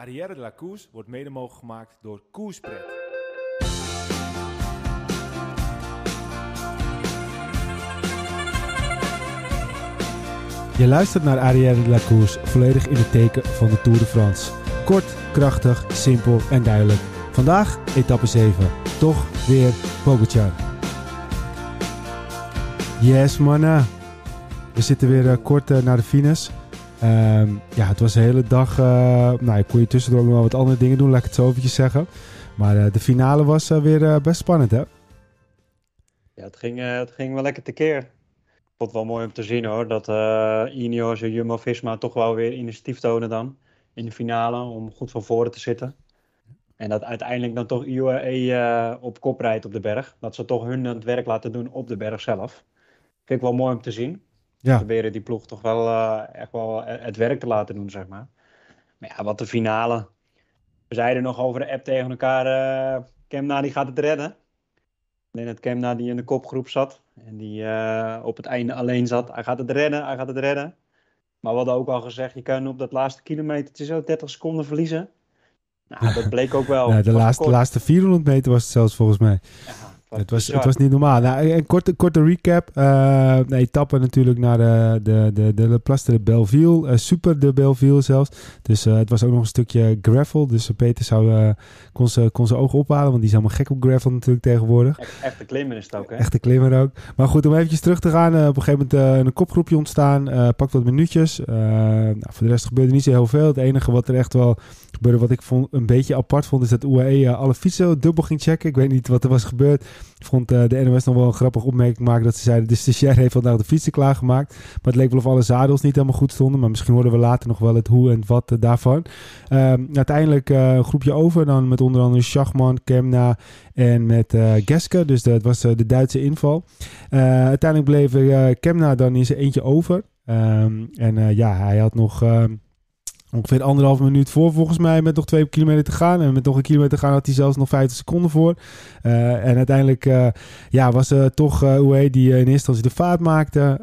Arrière de la Course wordt mede mogelijk gemaakt door Koerspret. Je luistert naar Arrière de la Course, volledig in het teken van de Tour de France. Kort, krachtig, simpel en duidelijk. Vandaag etappe 7. Toch weer Pogacar. Yes mannen. We zitten weer eh, kort eh, naar de finish. Ehm, ja, het was de hele dag... eh, nou, ik kon je tussendoor nog wel wat andere dingen doen, laat ik het zo eventjes zeggen. Maar eh, de finale was eh, weer best spannend, hè? Ja, het ging, het ging wel lekker tekeer. Ik vond het wel mooi om te zien hoor, dat Ineos en Jumbo-Visma toch wel weer initiatief tonen dan in de finale om goed van voren te zitten. En dat uiteindelijk dan toch UAE op kop rijdt op de berg. Dat ze toch hun het werk laten doen op de berg zelf. Vind ik wel mooi om te zien. Ja. Proberen die ploeg toch wel eh, echt wel het werk te laten doen, zeg maar. Maar ja, wat de finale. We zeiden nog over de app tegen elkaar, eh Kemna die gaat het redden. Alleen het Kemna die in de kopgroep zat en die eh, op het einde alleen zat. Hij gaat het redden, hij gaat het redden. Maar we hadden ook al gezegd, je kan op dat laatste kilometer zo 30 seconden verliezen. Nou, dat bleek ook wel. Ja, de laatste, kort. laatste 400 meter was het zelfs volgens mij. Ja, Het was, het was niet normaal. Nou, een korte, korte recap. Eh een etappe natuurlijk naar de, de, de, de, de Place de Belleville. Eh, super de Belleville zelfs. Dus eh, het was ook nog een stukje gravel. Dus eh, Peter zou, eh, kon, ze, kon zijn ogen ophalen. Want die is helemaal gek op gravel natuurlijk tegenwoordig. Echt, echte klimmen is het ook, hè? Echte klimmer ook. Maar goed, om eventjes terug te gaan. eh, op een gegeven moment eh, een kopgroepje ontstaan. eh pakt wat minuutjes. Eh, nou, voor de rest gebeurde niet zo heel veel. Het enige wat er echt wel gebeurde, wat ik vond, een beetje apart vond, is dat UAE eh, alle fietsen dubbel ging checken. Ik weet niet wat er was gebeurd. Vond eh, de NOS nog wel een grappige opmerking maken dat ze zeiden de stagiair heeft vandaag de fietsen klaargemaakt. Maar het leek wel of alle zadels niet helemaal goed stonden. Maar misschien horen we later nog wel het hoe en wat eh, daarvan. Ehm, uiteindelijk een groepje over. Dan met onder andere Schachman, Kemna en met eh Geske. Dus dat was de Duitse inval. Uiteindelijk bleef Kemna dan in zijn eentje over. Ehm, en ja, hij had nog... ehm, Ongeveer anderhalf minuut voor volgens mij met nog twee kilometer te gaan. En met nog een kilometer te gaan had hij zelfs nog 50 seconden voor. Eh, en uiteindelijk eh, ja, was uh, toch uh, Uwe die in eerste instantie de vaart maakte.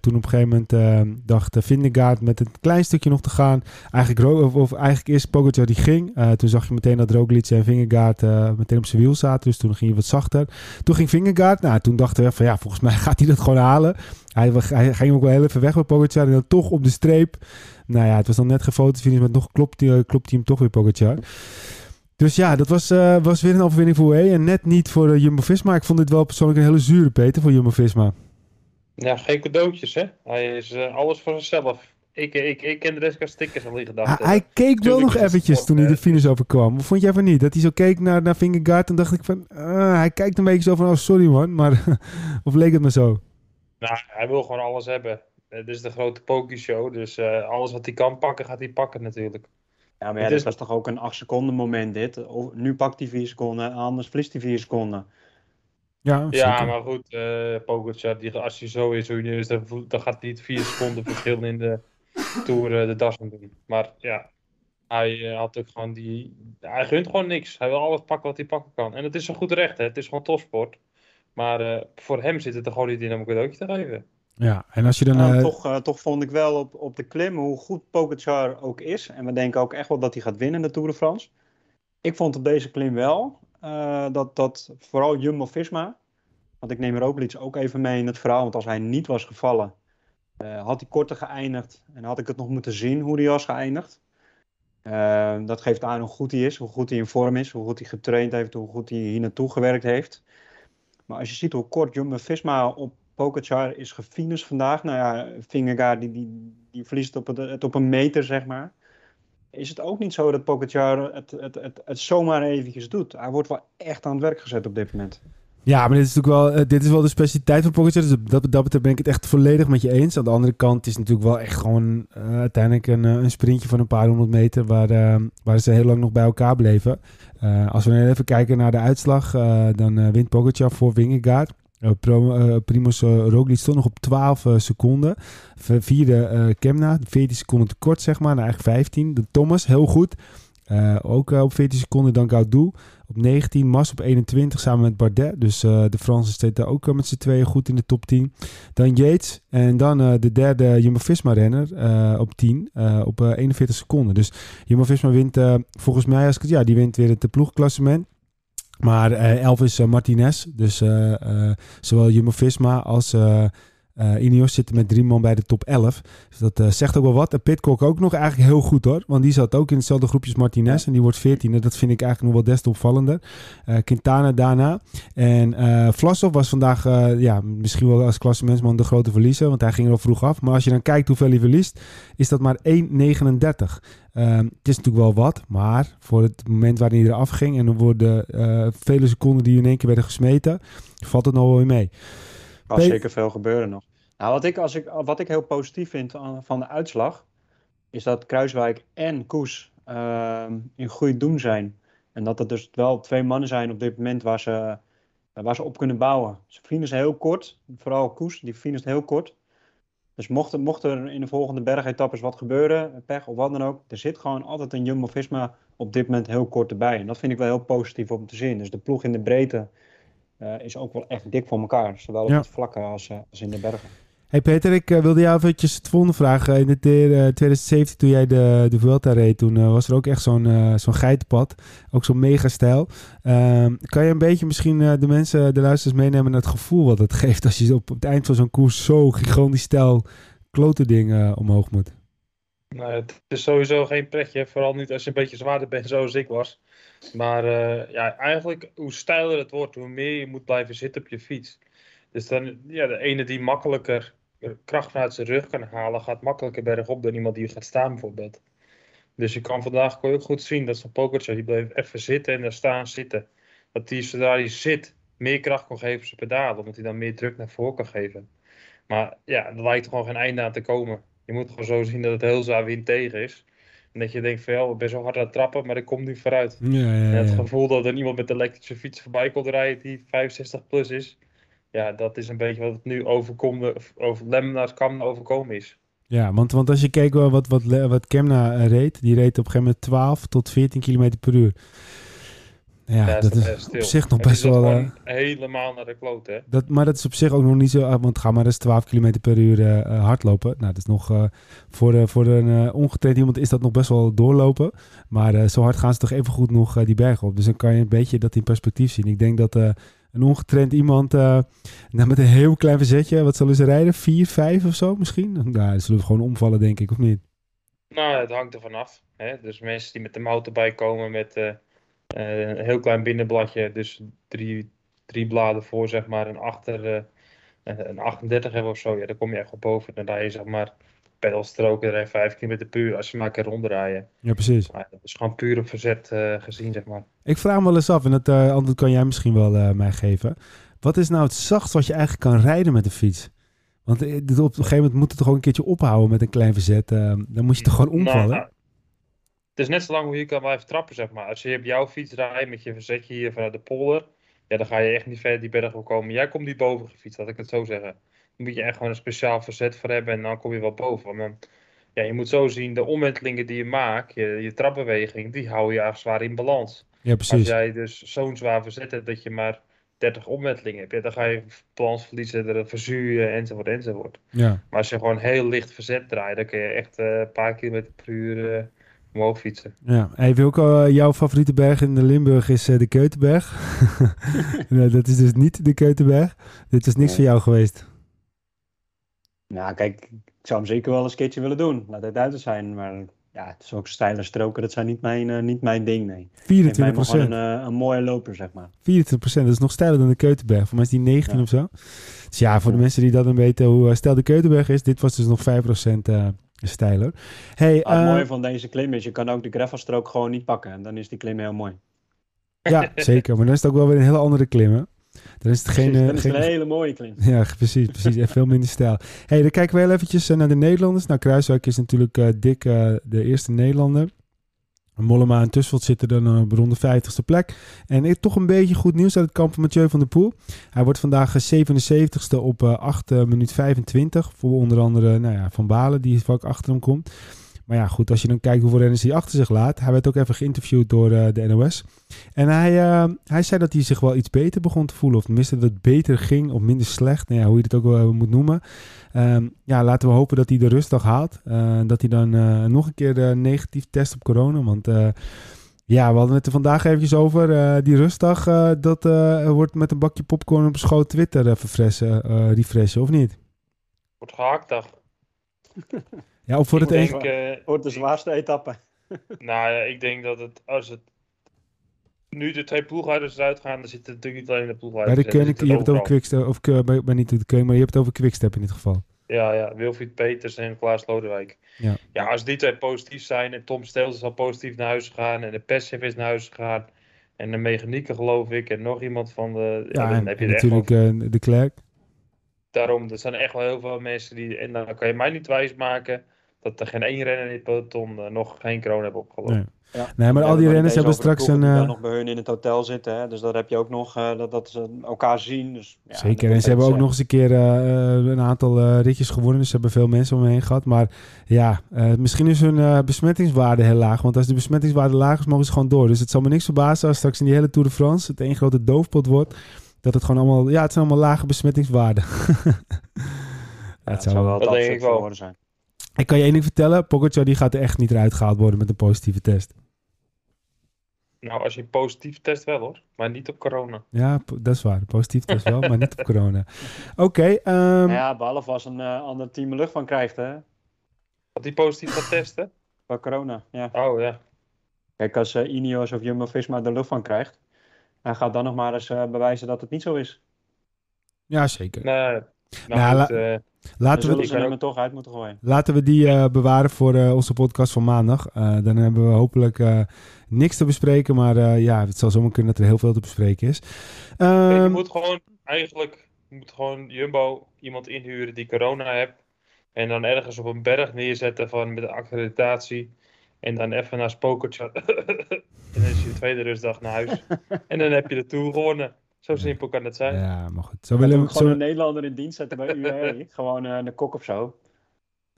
Toen op een gegeven moment dacht Vindegaard met een klein stukje nog te gaan. Eigenlijk, of, of eigenlijk eerst Pogacar die ging. Toen zag je meteen dat Roglic en Vingegaard meteen op zijn wiel zaten. Dus toen ging hij wat zachter. Toen ging Vingegaard. Nou, toen dachten we van ja, volgens mij gaat hij dat gewoon halen. Hij, hij ging ook wel heel even weg met Pogacar. En dan toch op de streep. Nou ja, het was dan net gefotofinish, maar nog klopt hij klopt hem toch weer Pogacar. Dus ja, dat was, uh, was weer een overwinning voor UE. En net niet voor uh, Jumbo-Visma. Ik vond dit wel persoonlijk een hele zure, Peter, voor Jumbo-Visma. Ja, geen cadeautjes, hè. Hij is uh, alles voor zichzelf. Ik, ik, ik ken de rest stickers al in gedachten. hij keek wel nog eventjes sport, toen hij de finish overkwam. Vond jij van niet? Dat hij zo keek naar, naar Vingegaard en dacht ik van... Hij kijkt een beetje zo van, oh sorry man. Maar, of leek het me zo? Nou, hij wil gewoon alles hebben. Dit is de grote Poki-show. Dus uh, alles wat hij kan pakken, gaat hij pakken natuurlijk. Ja, maar ja, dit is... was toch ook een 8 seconden moment dit. Nu pakt hij 4 seconden, anders verliest hij 4 seconden. Ja, ja maar goed, uh, Pogacar, die, als hij zo is, hoe is dan, dan gaat hij niet 4 seconden verschil in de Tour uh, de das doen. Maar ja, hij uh, had ook gewoon die... Hij gunt gewoon niks. Hij wil alles pakken wat hij pakken kan. En het is een goed recht, hè. Het is gewoon topsport. Maar uh, voor hem zit het er gewoon niet in om een cadeautje te geven. Ja, en als je dan... Nou, uh... toch, uh, toch vond ik wel op, op de klim hoe goed Pogacar ook is. En we denken ook echt wel dat hij gaat winnen de Tour de France. Ik vond op deze klim wel uh, dat, dat vooral Jumbo-Visma... Want ik neem Roglic ook even mee in het verhaal. Want als hij niet was gevallen, had hij korter geëindigd. En had ik het nog moeten zien hoe hij was geëindigd. dat geeft aan hoe goed hij is, hoe goed hij in vorm is, hoe goed hij getraind heeft, hoe goed hij hier naartoe gewerkt heeft. Maar als je ziet hoe kort Jumbo-Visma op Pogacar is gefinished vandaag. Nou ja, Vingegaard die, die, die verliest op het, op een meter, zeg maar. Is het ook niet zo dat Pogacar het, het, het, het zomaar eventjes doet? Hij wordt wel echt aan het werk gezet op dit moment. Ja, maar dit is natuurlijk wel, uh, dit is wel de specialiteit van Pogacar. Dus dat, dat betreft ben ik het echt volledig met je eens. Aan de andere kant is het natuurlijk wel echt gewoon uh, uiteindelijk een, een sprintje van een paar honderd meter... waar, waar ze heel lang nog bij elkaar bleven. als we even kijken naar de uitslag, dan wint Pogacar voor Vingegaard. Uh, Primoz Roglic stond nog op 12 seconden. Vierde Kemna, 14 seconden tekort zeg maar, naar eigenlijk 15. De Thomas, heel goed. Eh, ook eh, op 14 seconden dan Gaudu. Op 19 Mas op 21 samen met Bardet. Dus eh, de Fransen zitten ook eh, met z'n tweeën goed in de top 10. Dan Yates en dan eh, de derde Jumbo-Visma-renner eh, op 10 eh, op eh, 41 seconden. Dus Jumbo-Visma wint eh, volgens mij, als ik het, ja, die wint weer het ploegklassement. Maar eh 11 is eh, Martinez. Dus eh, zowel Jumbo-Visma als eh, Ineos zitten met drie man bij de top 11. Dus dat eh, zegt ook wel wat. En Pitcock ook nog eigenlijk heel goed hoor. Want die zat ook in hetzelfde groepje als Martinez. En die wordt 14e. Dat vind ik eigenlijk nog wel des te opvallender. Eh, Quintana daarna. En Vlasov was vandaag ja, misschien wel als klassementsman de grote verliezer. Want hij ging er al vroeg af. Maar als je dan kijkt hoeveel hij verliest, is dat maar 1,39. Ehm, het is natuurlijk wel wat, maar voor het moment waarin hij eraf ging en er worden vele seconden die in één keer werden gesmeten, valt het nog wel weer mee. Kan Pe- zeker veel gebeuren nog. Nou, wat ik, als ik, wat ik heel positief vind van de uitslag, is dat Kruiswijk en Koes ehm, in goed doen zijn. En dat er dus wel twee mannen zijn op dit moment waar ze, waar ze op kunnen bouwen. Ze finishen heel kort, vooral Koes, die finisht heel kort. Dus mocht, er- mocht er in de volgende bergetappes wat gebeuren, pech of wat dan ook, er zit gewoon altijd een Jumbo-Visma op dit moment heel kort erbij. En dat vind ik wel heel positief om te zien. Dus de ploeg in de breedte is ook wel echt dik voor elkaar. Zowel op Ja. het vlakke als, eh, als in de bergen. Hey Peter, ik eh, wilde jou eventjes het volgende vragen. In het, eh, 2017 toen jij de, de Vuelta reed, toen eh, was er ook echt zo'n eh, zo'n geitenpad. Ook zo'n mega stijl. Ehm, kan je een beetje misschien eh, de mensen, de luisteraars meenemen naar het gevoel wat het geeft als je op, op het eind van zo'n koers zo gigantisch stijl klote ding eh, omhoog moet? Nou, het is sowieso geen pretje, vooral niet als je een beetje zwaarder bent zoals ik was. Maar eh, ja, eigenlijk hoe steiler het wordt, hoe meer je moet blijven zitten op je fiets. Dus dan, ja, de ene die makkelijker kracht vanuit zijn rug kan halen, gaat makkelijker bergop dan iemand die gaat staan bijvoorbeeld. Dus je kan vandaag kon je ook goed zien dat zo'n Pogacar, die bleef even zitten en daar staan zitten. Dat hij zodra hij zit, meer kracht kan geven op zijn pedalen, omdat hij dan meer druk naar voren kan geven. Maar ja, er lijkt gewoon geen einde aan te komen. Je moet gewoon zo zien dat het heel zwaar wind tegen is. En dat je denkt van ja, ik ben zo hard aan het trappen, maar ik kom niet vooruit. Ja, ja, En het gevoel dat er iemand met een elektrische fiets voorbij komt rijden die 65 plus is. Ja, dat is een beetje wat het nu overkomen, over Lemna's kan overkomen is. Ja, want, want als je keek wel wat, wat, wat Kemna reed, die reed op een gegeven moment 12 tot 14 km per uur. Ja, dat is stil. op zich nog En best wel... eh, helemaal naar de kloot, hè. Dat, maar dat is op zich ook nog niet zo. ah, Want ga maar eens 12 km per uur eh, eh, hardlopen. Nou, dat is nog. voor, voor een ongetraind iemand is dat nog best wel doorlopen. Maar zo hard gaan ze toch even goed nog die bergen op. Dus dan kan je een beetje dat in perspectief zien. Ik denk dat een ongetraind iemand. nou, met een heel klein verzetje. Wat zullen ze rijden? 4, 5 of zo misschien? Nou, dan zullen we gewoon omvallen, denk ik, of niet? Nou, het hangt er vanaf. Hè? Dus mensen die met de motorbike komen met een heel klein binnenbladje, dus drie, drie bladen voor, zeg maar, en achter eh, een 38 hebben of zo, ja, dan kom je echt op boven. Dan rij je, zeg maar, pedalstroken, rij je 5 km per uur als je maar kan rondrijden. Ja, precies. Maar dat is gewoon puur op verzet eh, gezien, zeg maar. Ik vraag me wel eens af, en dat eh, antwoord kan jij misschien wel eh, mij geven. Wat is nou het zachtst wat je eigenlijk kan rijden met de fiets? Want eh, op een gegeven moment moet het toch ook een keertje ophouden met een klein verzet. eh, dan moet je toch gewoon omvallen? Nou, het is net zo lang hoe je kan blijven trappen, zeg maar. Als je op jouw fiets rijdt met je verzetje hier vanuit de polder, ja, dan ga je echt niet verder die berg op komen. Jij komt niet boven gefietst, laat ik het zo zeggen. Dan moet je echt gewoon een speciaal verzet voor hebben en dan kom je wel boven. Want dan, ja, je moet zo zien, de omwentelingen die je maakt, je, je trapbeweging, die hou je eigenlijk zwaar in balans. Ja, Als precies. jij dus zo'n zwaar verzet hebt dat je maar 30 omwentelingen hebt, ja, dan ga je balans verliezen, je enzovoort enzovoort. Ja. Maar als je gewoon heel licht verzet draait, dan kun je echt eh, een paar kilometer per uur eh, omhoog fietsen. ja. Hey Wilco, eh, jouw favoriete berg in de Limburg is eh, de Keutenberg. nee, dat is dus niet de Keutenberg. Dit is niks Nee. voor jou geweest. Nou, kijk, ik zou hem zeker wel eens een keertje willen doen. Laat het duidelijk zijn. Maar ja, het is ook steile stroken. Dat zijn niet mijn, eh, niet mijn ding, nee. Ik 24 ben maar gewoon een, een mooie loper, zeg maar. 24% dat is nog steiler dan de Keutenberg. Voor mij is die 19 Ja. of zo. Dus ja, voor de mensen die dat dan weten hoe uh, steil de Keutenberg is, dit was dus nog 5% uh, steiler. Hey, Ah, het eh, mooie van deze klim is, je kan ook de gravelstrook gewoon niet pakken. En dan is die klim heel mooi. ja, zeker. Maar dan is het ook wel weer een hele andere klim, hè? Dan is het geen... Precies, eh, dan is geen een hele mooie klim. Ja, precies, precies. En veel minder stijl. hey, dan kijken we heel eventjes eh, naar de Nederlanders. Nou, Kruiswijk is natuurlijk eh, dik eh, de eerste Nederlander. Mollema en Tussveld zitten dan eh, op rond de 50ste plek. En eh, toch een beetje goed nieuws uit het kamp van Mathieu van der Poel. Hij wordt vandaag eh, 77ste op eh 8 minuut 25. Voor onder andere nou ja, Van Balen, die vaak achter hem komt. Maar ja, goed, als je dan kijkt hoeveel renners hij achter zich laat. Hij werd ook even geïnterviewd door eh, de NOS. En hij, eh, hij zei dat hij zich wel iets beter begon te voelen. Of tenminste dat het beter ging of minder slecht. Nou ja, hoe je het ook wel moet noemen. Ehm, ja, laten we hopen dat hij de rustdag haalt. Uh, dat hij dan nog een keer negatief test op corona. Want ja, we hadden het er vandaag eventjes over. die rustdag, dat wordt met een bakje popcorn op schoot Twitter verfressen, refreshen, of niet? Wordt gehaktdag. Ja, of voor het denk, wordt de zwaarste etappe. nou ja, ik denk dat het, als het nu de twee ploegleiders eruit gaan, dan zit het natuurlijk niet alleen de ploegleiders. Bij de Koning, je hebt het over Quickstep, of bij, bij niet de Koning, maar je hebt het over Quickstep in dit geval. Ja, ja, Wilfried Peters en Klaas Lodewijk. Ja. ja, als die twee positief zijn en Tom Stels is al positief naar huis gegaan en de Persev is naar huis gegaan en de mechanieken geloof ik en nog iemand van de... Ja, dan heb je natuurlijk echt uh, de Klerk. Daarom, er zijn echt wel heel veel mensen die... En dan kan je mij niet wijs maken dat er geen één renner in het peloton uh, nog geen kroon hebben opgelopen. Nee. Ja. nee, maar al die renners hebben straks een... Uh... nog bij hun in het hotel zitten, hè? dus dat heb je ook nog, uh, dat, dat ze elkaar zien. Dus, ja, Zeker, en ze hebben ook nog eens een keer uh, een aantal ritjes gewonnen, dus ze hebben veel mensen om me heen gehad. Maar ja, misschien is hun besmettingswaarde heel laag, want als de besmettingswaarde laag is, mogen ze gewoon door. Dus het zal me niks verbazen als straks in die hele Tour de France het één grote doofpot wordt, dat het gewoon allemaal, ja, het zijn allemaal lage besmettingswaarden. ja, het zou wel dat denk ik wel zijn. Ik kan je één ding vertellen, Pogacar die gaat er echt niet eruit gehaald worden met een positieve test. Nou, als je positief test wel hoor, maar niet op corona. Ja, dat is waar. Positief test wel, maar niet op corona. Oké. Okay, um... Ja, behalve als een uh, ander team er lucht van krijgt, hè. Dat die positief gaat testen? Bij corona, ja. Oh, ja. Kijk, als uh, Ineos of Jumbo-Visma er lucht van krijgt, dan gaat dan nog maar eens uh, bewijzen dat het niet zo is. Ja, zeker. Nee, nou, nou, goed, Laten we, toch uit moeten gooien. Laten we die uh, bewaren voor uh, onze podcast van maandag. Uh, dan hebben we hopelijk niks te bespreken. Maar ja, het zal zomaar kunnen dat er heel veel te bespreken is. Je ehm, moet gewoon eigenlijk je moet gewoon Jumbo iemand inhuren die corona heeft. En dan ergens op een berg neerzetten van, met een accreditatie. En dan even naar Spokertje. en dan is je de tweede rustdag naar huis. en dan heb je de Tour gewonnen. Zo simpel kan het zijn. Ja, maar goed. Zo willen we gewoon een Nederlander in dienst zetten bij UAE. gewoon uh, de kok of zo.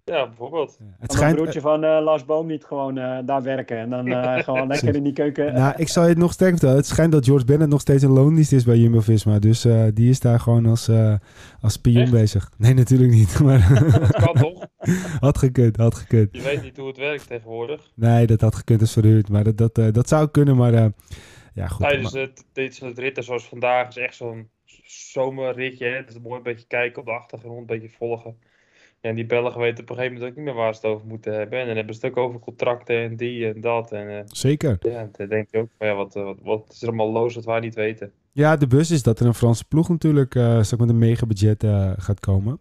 Ja, bijvoorbeeld. Ja, het schijnt... broertje van uh, Lars Boom niet gewoon uh, daar werken en dan uh, gewoon lekker in die keuken. Nou, ik zal je het nog sterker vertellen. Het schijnt dat George Bennett nog steeds een loondienst is bij Jumbo-Visma. Dus die is daar gewoon als, als spion bezig. Nee, natuurlijk niet. Maar dat kan toch? had gekund, had gekund. Je weet niet hoe het werkt tegenwoordig. Nee, dat had gekund, is verhuurd. Maar dat, dat, dat zou kunnen, maar ja, goed. Tijdens het, dit soort ritten zoals vandaag is echt zo'n zomerritje. Hè? Dus mooi een beetje kijken op de achtergrond, een beetje volgen. Ja, en die Belgen weten op een gegeven moment ook niet meer waar ze het over moeten hebben. En dan hebben ze het ook over contracten en die en dat. En, uh, Zeker. Ja, dan denk je ook, ja, wat, wat, wat is er allemaal los wat wij niet weten. Ja, de bus is dat er een Franse ploeg natuurlijk uh, met een megabudget uh, gaat komen.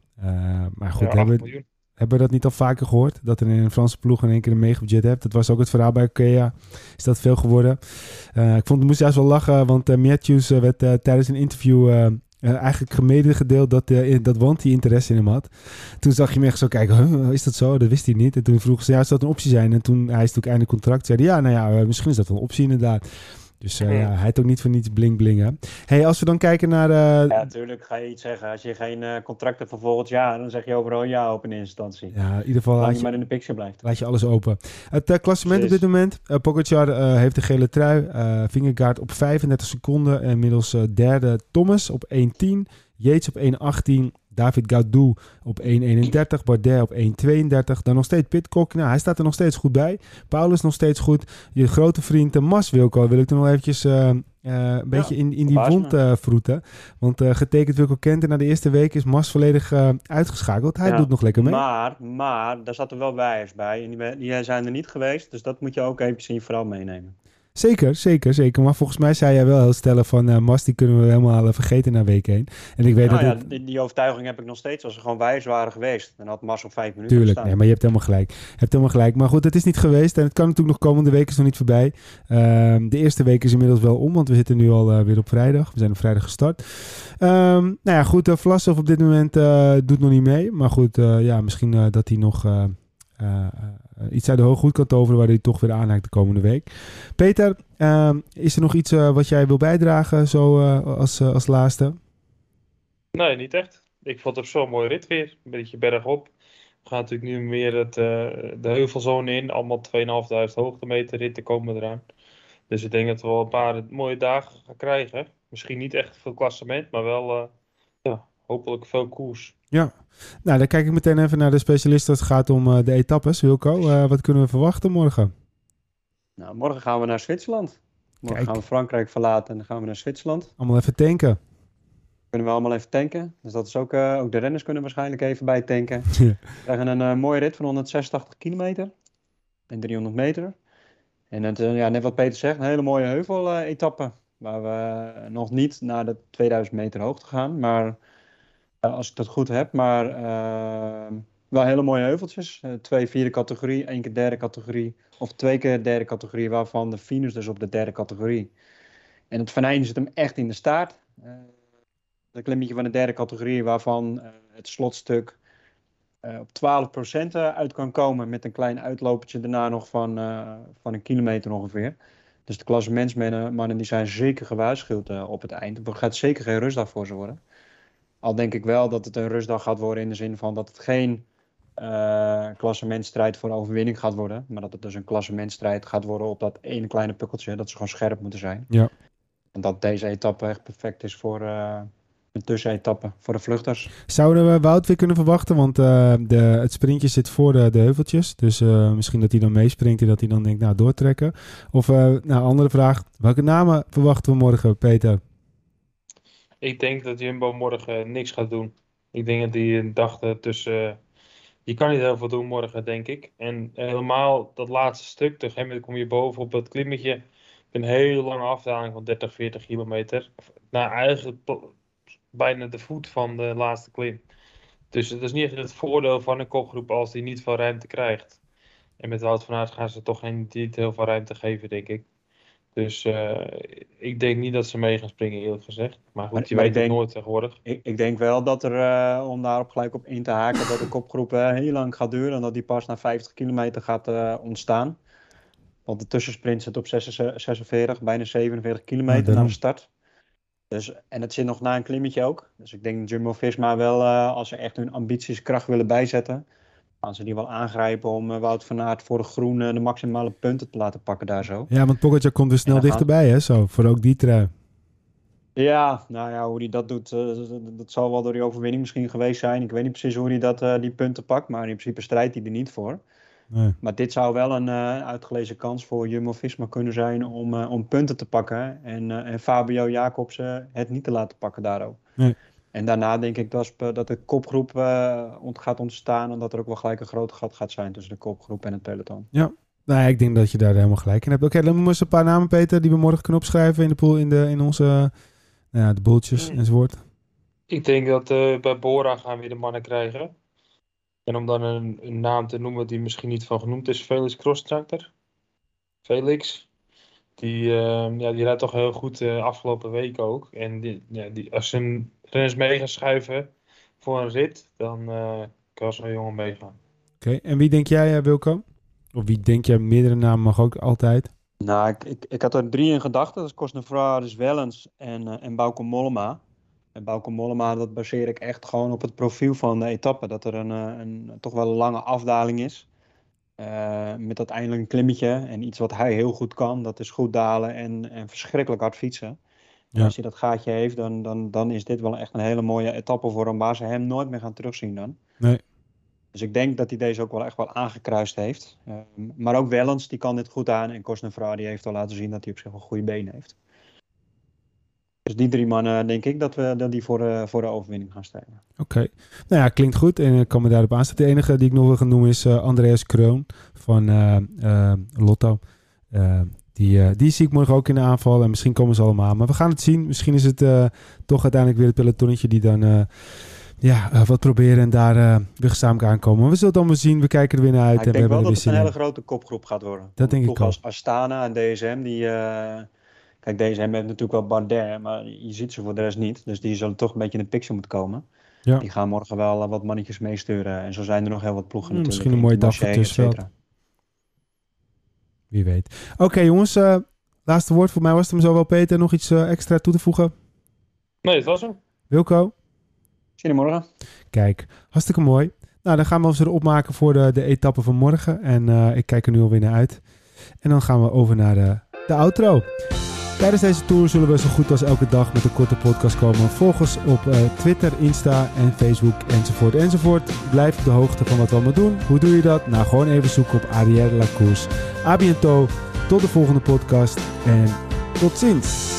maar goed, ja, hebben, hebben we dat niet al vaker gehoord? Dat er in een Franse ploeg in één keer een megabudget hebt. Dat was ook het verhaal bij Ikea. Is dat veel geworden? Uh, ik vond, het moest juist wel lachen, want uh, Matthews uh, werd tijdens een interview eigenlijk gedeeld dat, dat Want die interesse in hem had. Toen zag je hem echt zo kijken, is dat zo? Dat wist hij niet. En toen vroeg ze, ja, zou dat een optie zijn? En toen hij is natuurlijk einde contract, zei ja, nou ja, misschien is dat een optie inderdaad. Dus uh, ja, hij heeft ook niet voor niets bling blingen. hey, als we dan kijken naar... Uh... Ja, natuurlijk ga je iets zeggen. Als je geen uh, contract hebt voor volgend jaar, dan zeg je overal ja op in instantie. Ja, in ieder geval... Laat je, maar in de picture blijft. Laat je alles open. Het klassement op dit moment. Uh, Pogacar heeft de gele trui. Vingegaard op 35 seconden. Inmiddels derde Thomas op 1.10. Yates op 1.18. David Gaudu op 1.31. Bardet op 1.32. Dan nog steeds Pitcock. Nou, hij staat er nog steeds goed bij. Paulus nog steeds goed. Je grote vriend Mas Wilco wil ik er nog eventjes... Uh, uh, een beetje in, in die wond uh, vroeten. Want uh, getekend Wilco Kent na de eerste week is Mas volledig uitgeschakeld. Hij doet nog lekker mee. Maar, maar daar zaten wel wijers bij. En die, die zijn er niet geweest. Dus dat moet je ook eventjes in je verhaal meenemen. Zeker, zeker, zeker. Maar volgens mij zei jij wel heel stellen van uh, Mas, die kunnen we helemaal uh, vergeten na week 1. En ik weet nou dat ja, die, die, overtuiging heb ik nog steeds. Als ze gewoon wijs waren geweest, dan had Mas op vijf minuten Tuurlijk, nee, maar je hebt helemaal gelijk. Je hebt helemaal gelijk. Maar goed, het is niet geweest en het kan natuurlijk nog komende week is nog niet voorbij. Uh, de eerste week is inmiddels wel om, want we zitten nu al eh, weer op vrijdag. We zijn op vrijdag gestart. Um, nou ja, goed, uh, Vlasov op dit moment doet nog niet mee. Maar goed, ja, misschien dat hij nog uh, iets uit de kan toveren waar hij toch weer aanhaakt de komende week. Peter, uh, is er nog iets uh, wat jij wil bijdragen zo als, als laatste? Nee, niet echt. Ik vond het zo'n mooi rit weer. Een beetje bergop. We gaan natuurlijk nu meer het, eh, de heuvelzone in. Allemaal 2.500 hoogtemeter ritten komen eraan. Dus ik denk dat we wel een paar mooie dagen gaan krijgen. Misschien niet echt veel klassement, maar wel eh, hopelijk veel koers. Ja, nou dan kijk ik meteen even naar de specialist als het gaat om eh, de etappes. Wilco, eh, wat kunnen we verwachten morgen? Nou, morgen gaan we naar Zwitserland. Morgen Kijk. gaan we Frankrijk verlaten en dan gaan we naar Zwitserland. Allemaal even tanken. Kunnen we allemaal even tanken. Dus dat is ook, eh, ook de renners kunnen waarschijnlijk even bij tanken. We krijgen een mooie rit van 186 kilometer en 300 meter. En het, ja, net wat Peter zegt, een hele mooie heuvel-etappe. waar we nog niet naar de 2000 meter hoogte gaan. Maar als ik dat goed heb, maar eh, wel hele mooie heuveltjes. Eh, twee vierde categorie, één keer derde categorie. Of twee keer derde categorie, waarvan de finish dus op de derde categorie. En het venijn zit hem echt in de staart. Eh een klimmetje van de derde categorie, waarvan eh, het slotstuk op 12% uit kan komen. Met een klein uitlopertje daarna nog van, van een kilometer ongeveer. Dus de klassementsmannen mannen, die zijn zeker gewaarschuwd op het eind. Het gaat zeker geen rustdag voor ze worden. Al denk ik wel dat het een rustdag gaat worden in de zin van dat het geen eh klassementstrijd voor overwinning gaat worden. Maar dat het dus een klassementstrijd gaat worden op dat ene kleine pukkeltje. Dat ze gewoon scherp moeten zijn. Ja. En dat deze etappe echt perfect is voor eh, een tussenetappe voor de vluchters. Zouden we Wout weer kunnen verwachten? Want eh, de, het sprintje zit voor de, de heuveltjes. Dus misschien dat hij dan meespringt en dat hij dan denkt, nou, doortrekken. Of, nou, andere vraag. Welke namen verwachten we morgen, Peter? Ik denk dat Jumbo morgen niks gaat doen. Ik denk dat die een dag tussen. Je kan niet heel veel doen morgen, denk ik. En helemaal dat laatste stuk, op een kom je boven op dat klimmetje. Een hele lange afdaling van 30, 40 kilometer. Nou, eigenlijk bijna de voet van de laatste klim. Dus het is niet echt het voordeel van een kopgroep als die niet veel ruimte krijgt. En met Wout van Aert gaan ze toch geen, niet heel veel ruimte geven, denk ik. Dus eh, ik denk niet dat ze mee gaan springen, eerlijk gezegd. Maar goed, Maar- je maar weet het denk- nooit tegenwoordig. Ik, ik denk wel dat er, eh, om daarop gelijk op in te haken, dat de kopgroep eh, heel lang gaat duren. En dat die pas na 50 kilometer gaat eh, ontstaan. Want de tussensprint zit op 46, 46 bijna 47 kilometer na daarom. de start. Dus, en het zit nog na een klimmetje ook. Dus ik denk dat Jumbo-Visma wel, eh, als ze echt hun ambities kracht willen bijzetten, gaan ze die wel aangrijpen om eh, Wout van Aert voor de groen eh, de maximale punten te laten pakken daar zo. Ja, want Pogacar komt dus snel gaan- dichterbij, hè? Zo, voor ook die trui. Ja, nou ja, hoe hij dat doet, eh, dat- zal wel door die overwinning misschien geweest zijn. Ik weet niet precies hoe hij dat, eh, die punten pakt, maar in principe strijdt hij er niet voor. Nee. Maar dit zou wel een uitgelezen kans voor Jumbo-Visma kunnen zijn om, om punten te pakken. En, en Fabio Jacobsen het niet te laten pakken daardoor. Nee. En daarna denk ik dat, dat de kopgroep eh, gaat ontstaan en dat er ook wel gelijk een groot gat gaat zijn tussen de kopgroep en het peloton. Nou ja, ik denk dat je daar helemaal gelijk in hebt. Oké, dan moeten we eens een paar namen, Peter, die we morgen kunnen opschrijven in de pool, in, de, in onze, nou ja, de boeltjes Mm. enzovoort. Ik denk dat eh, bij Bora gaan we de mannen krijgen. En om dan een, een naam te noemen die misschien niet van genoemd is, Felix Crosstractor. Felix. Die, eh, ja, die rijdt toch heel goed de afgelopen week ook. En die, ja, die, als ze renners mee gaan schuiven voor een rit, dan eh, kan zo'n jongen meegaan. Oké, en wie denk jij, eh, Wilco? Of wie denk jij, meerdere namen mag ook altijd. Nou, ik, ik, ik had er drie in gedachten. Dat is Cosnefroid, Wellens en, eh, en Bauke Mollema. En Bauke Mollema, dat baseer ik echt gewoon op het profiel van de etappe. Dat er een, een toch wel een lange afdaling is. Eh, met uiteindelijk een klimmetje. En iets wat hij heel goed kan, dat is goed dalen en, en verschrikkelijk hard fietsen. Ja. Als hij dat gaatje heeft, dan, dan, dan is dit wel echt een hele mooie etappe voor hem, waar ze hem nooit meer gaan terugzien dan. Nee. Dus ik denk dat hij deze ook wel echt wel aangekruist heeft. Ehm, maar ook Wellens, die kan dit goed aan. En Cosnefroid, die heeft al laten zien dat hij op zich wel goede benen heeft. Dus die drie mannen, denk ik, dat, we, dat die voor de, voor de overwinning gaan strijden. Oké. Nou ja, klinkt goed en ik kan me daarop aansluiten. De enige die ik nog wil gaan noemen is eh, Andreas Kroon van eh, Lotto. Die, eh, die zie ik morgen ook in de aanval en misschien komen ze allemaal. Maar we gaan het zien. Misschien is het eh, toch uiteindelijk weer het pelotonnetje die dan eh, ja, wat proberen en daar weer gezamenlijk aankomen. Maar we zullen het allemaal zien. We kijken er weer naar uit en ik we denk hebben wel dat het een hele grote kopgroep gaat worden. Dat denk ik ook. als Astana en DSM, die... Kijk, DSM heeft natuurlijk wel Bardet, maar je ziet ze voor de rest niet. Dus die zullen toch een beetje in de picture moeten komen. Ja. Die gaan morgen wel wat mannetjes meesturen. En zo zijn er nog heel wat ploegen natuurlijk. misschien een mooie dag voor Wie weet. Oké jongens, eh, laatste woord voor mij was het hem zo wel Peter. Nog iets eh, extra toe te voegen? Nee, het was hem. Wilco? Zie je morgen. Kijk, hartstikke mooi. Nou, dan gaan we ons erop maken voor de, de etappe van morgen. En eh, ik kijk er nu alweer naar uit. En dan gaan we over naar de, de outro. Tijdens deze tour zullen we zo goed als elke dag met een korte podcast komen. Volg ons op eh, Twitter, Insta en Facebook enzovoort enzovoort. Blijf op de hoogte van wat we allemaal doen. Hoe doe je dat? Nou, gewoon even zoeken op Arrière La Course. A bientôt. Tot de volgende podcast en tot ziens.